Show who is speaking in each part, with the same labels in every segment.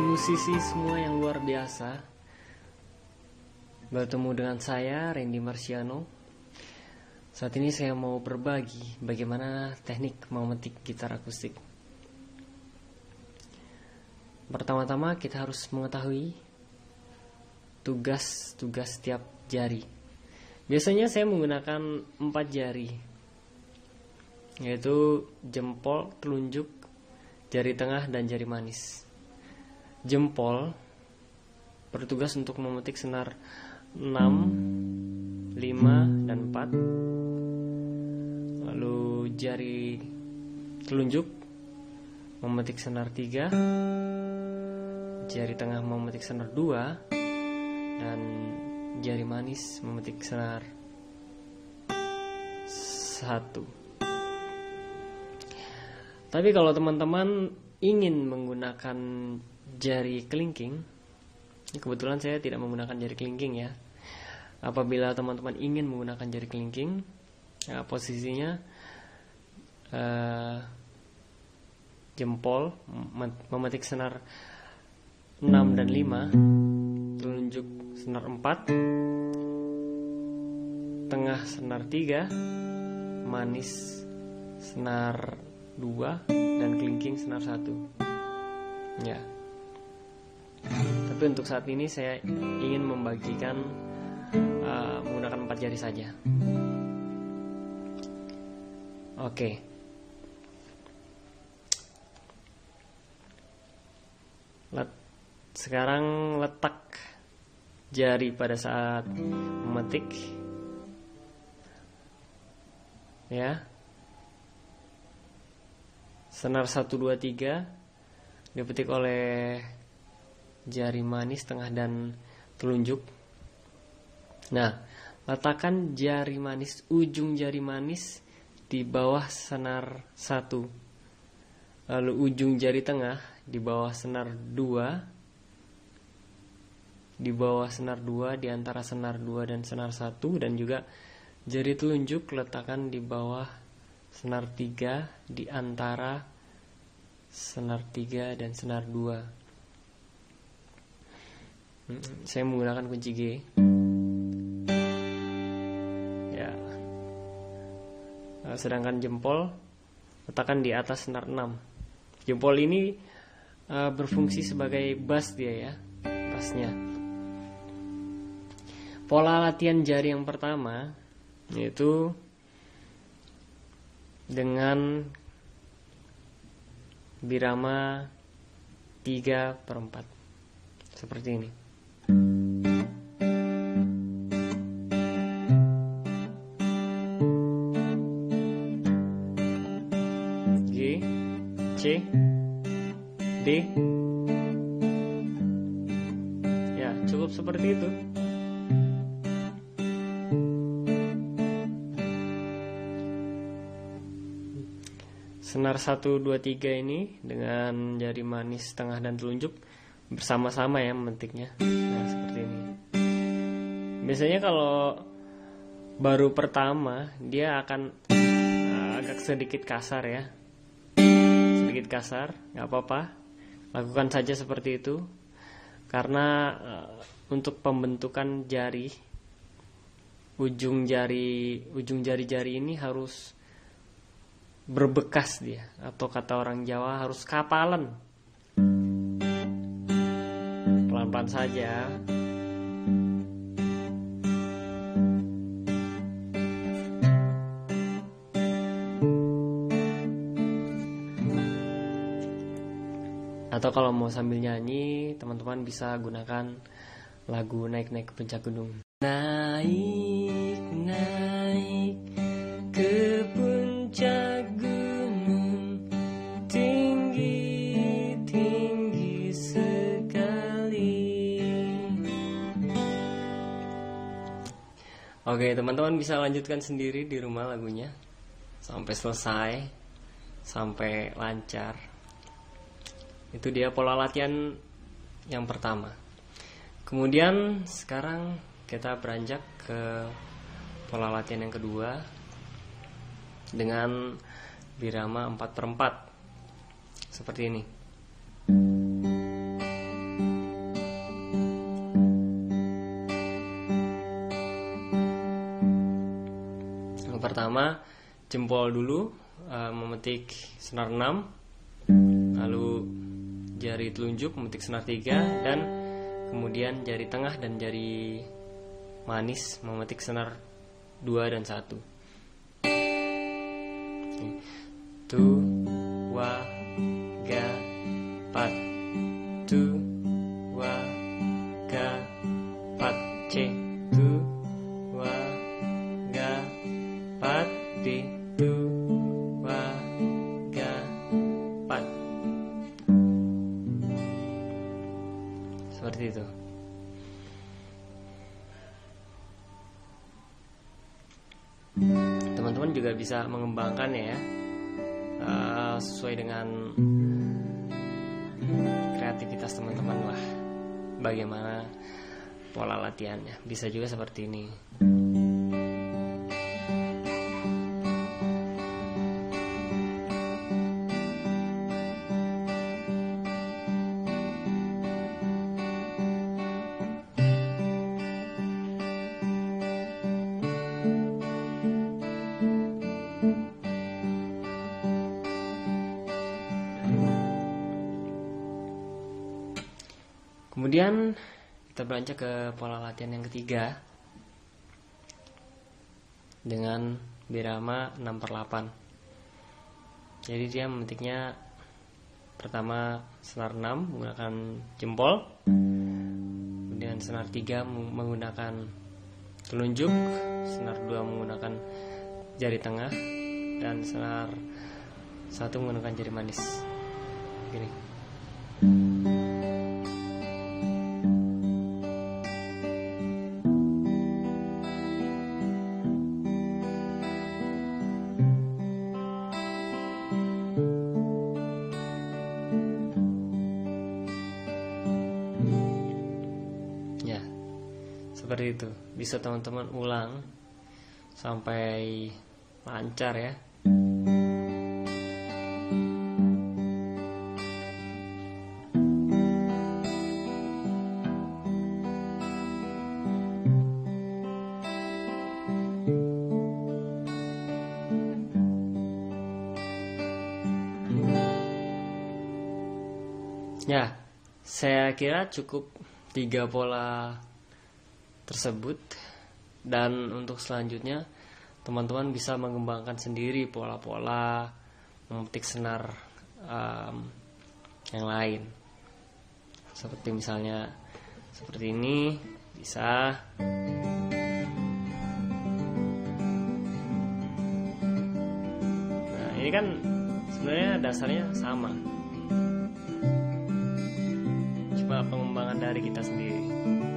Speaker 1: musisi semua yang luar biasa. Bertemu dengan saya Randy Marciano. Saat ini saya mau berbagi bagaimana teknik memetik gitar akustik. Pertama-tama kita harus mengetahui tugas-tugas setiap jari. Biasanya saya menggunakan empat jari Yaitu jempol, telunjuk, jari tengah, dan jari manis jempol bertugas untuk memetik senar 6, 5, dan 4 Lalu jari telunjuk memetik senar 3 Jari tengah memetik senar 2 Dan jari manis memetik senar 1 Tapi kalau teman-teman ingin menggunakan jari kelingking. Kebetulan saya tidak menggunakan jari kelingking ya. Apabila teman-teman ingin menggunakan jari kelingking ya, posisinya uh, jempol memetik senar 6 dan 5 telunjuk senar 4 tengah senar 3 manis senar 2 dan kelingking senar 1 ya tapi untuk saat ini saya ingin membagikan uh, menggunakan empat jari saja. Oke. Okay. Let, sekarang letak jari pada saat memetik. Ya. Senar 1 2 3 dipetik oleh jari manis tengah dan telunjuk. Nah, letakkan jari manis ujung jari manis di bawah senar satu, lalu ujung jari tengah di bawah senar dua, di bawah senar dua di antara senar dua dan senar satu. Dan juga jari telunjuk letakkan di bawah senar tiga di antara senar tiga dan senar dua saya menggunakan kunci G. Ya. Nah, sedangkan jempol letakkan di atas senar 6 jempol ini uh, berfungsi sebagai bass dia ya bassnya pola latihan jari yang pertama yaitu dengan birama 3 per 4 seperti ini D ya cukup seperti itu. Senar 1 2 3 ini dengan jari manis tengah dan telunjuk bersama-sama ya memetiknya nah seperti ini. Biasanya kalau baru pertama dia akan uh, agak sedikit kasar ya sedikit kasar nggak apa-apa. Lakukan saja seperti itu. Karena uh, untuk pembentukan jari ujung jari ujung jari-jari ini harus berbekas dia. Atau kata orang Jawa harus kapalan. Pelan-pelan saja Atau kalau mau sambil nyanyi, teman-teman bisa gunakan lagu Naik-Naik ke Puncak Gunung. Naik, naik ke puncak gunung tinggi, tinggi sekali. Oke, teman-teman bisa lanjutkan sendiri di rumah lagunya sampai selesai, sampai lancar. Itu dia pola latihan yang pertama. Kemudian sekarang kita beranjak ke pola latihan yang kedua dengan birama 4 per 4 seperti ini. Yang pertama, jempol dulu eh, memetik senar 6 jari telunjuk memetik senar 3 dan kemudian jari tengah dan jari manis memetik senar 2 dan 1 tu seperti itu teman-teman juga bisa mengembangkan ya uh, sesuai dengan kreativitas teman-teman lah. Bagaimana pola latihannya. Bisa juga seperti ini Kemudian kita beranjak ke pola latihan yang ketiga. Dengan birama 6 per 8 Jadi dia memetiknya pertama senar 6 menggunakan jempol. Kemudian senar 3 menggunakan telunjuk. Senar 2 menggunakan jari tengah. Dan senar 1 menggunakan jari manis. Gini seperti itu. Bisa teman-teman ulang sampai lancar ya. Ya, saya kira cukup tiga pola tersebut. Dan untuk selanjutnya teman-teman bisa mengembangkan sendiri pola-pola memetik senar um, yang lain. Seperti misalnya seperti ini bisa. Nah ini kan sebenarnya dasarnya sama. Cuma pengembangan dari kita sendiri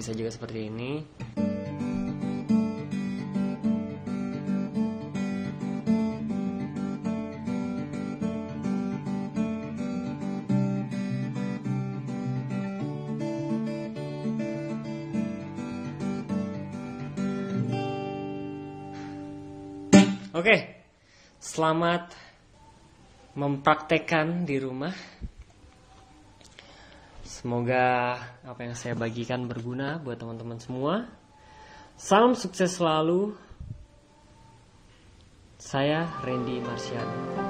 Speaker 1: Bisa juga seperti ini. Oke, selamat mempraktekkan di rumah. Semoga apa yang saya bagikan berguna buat teman-teman semua. Salam sukses selalu. Saya Randy Marsiano.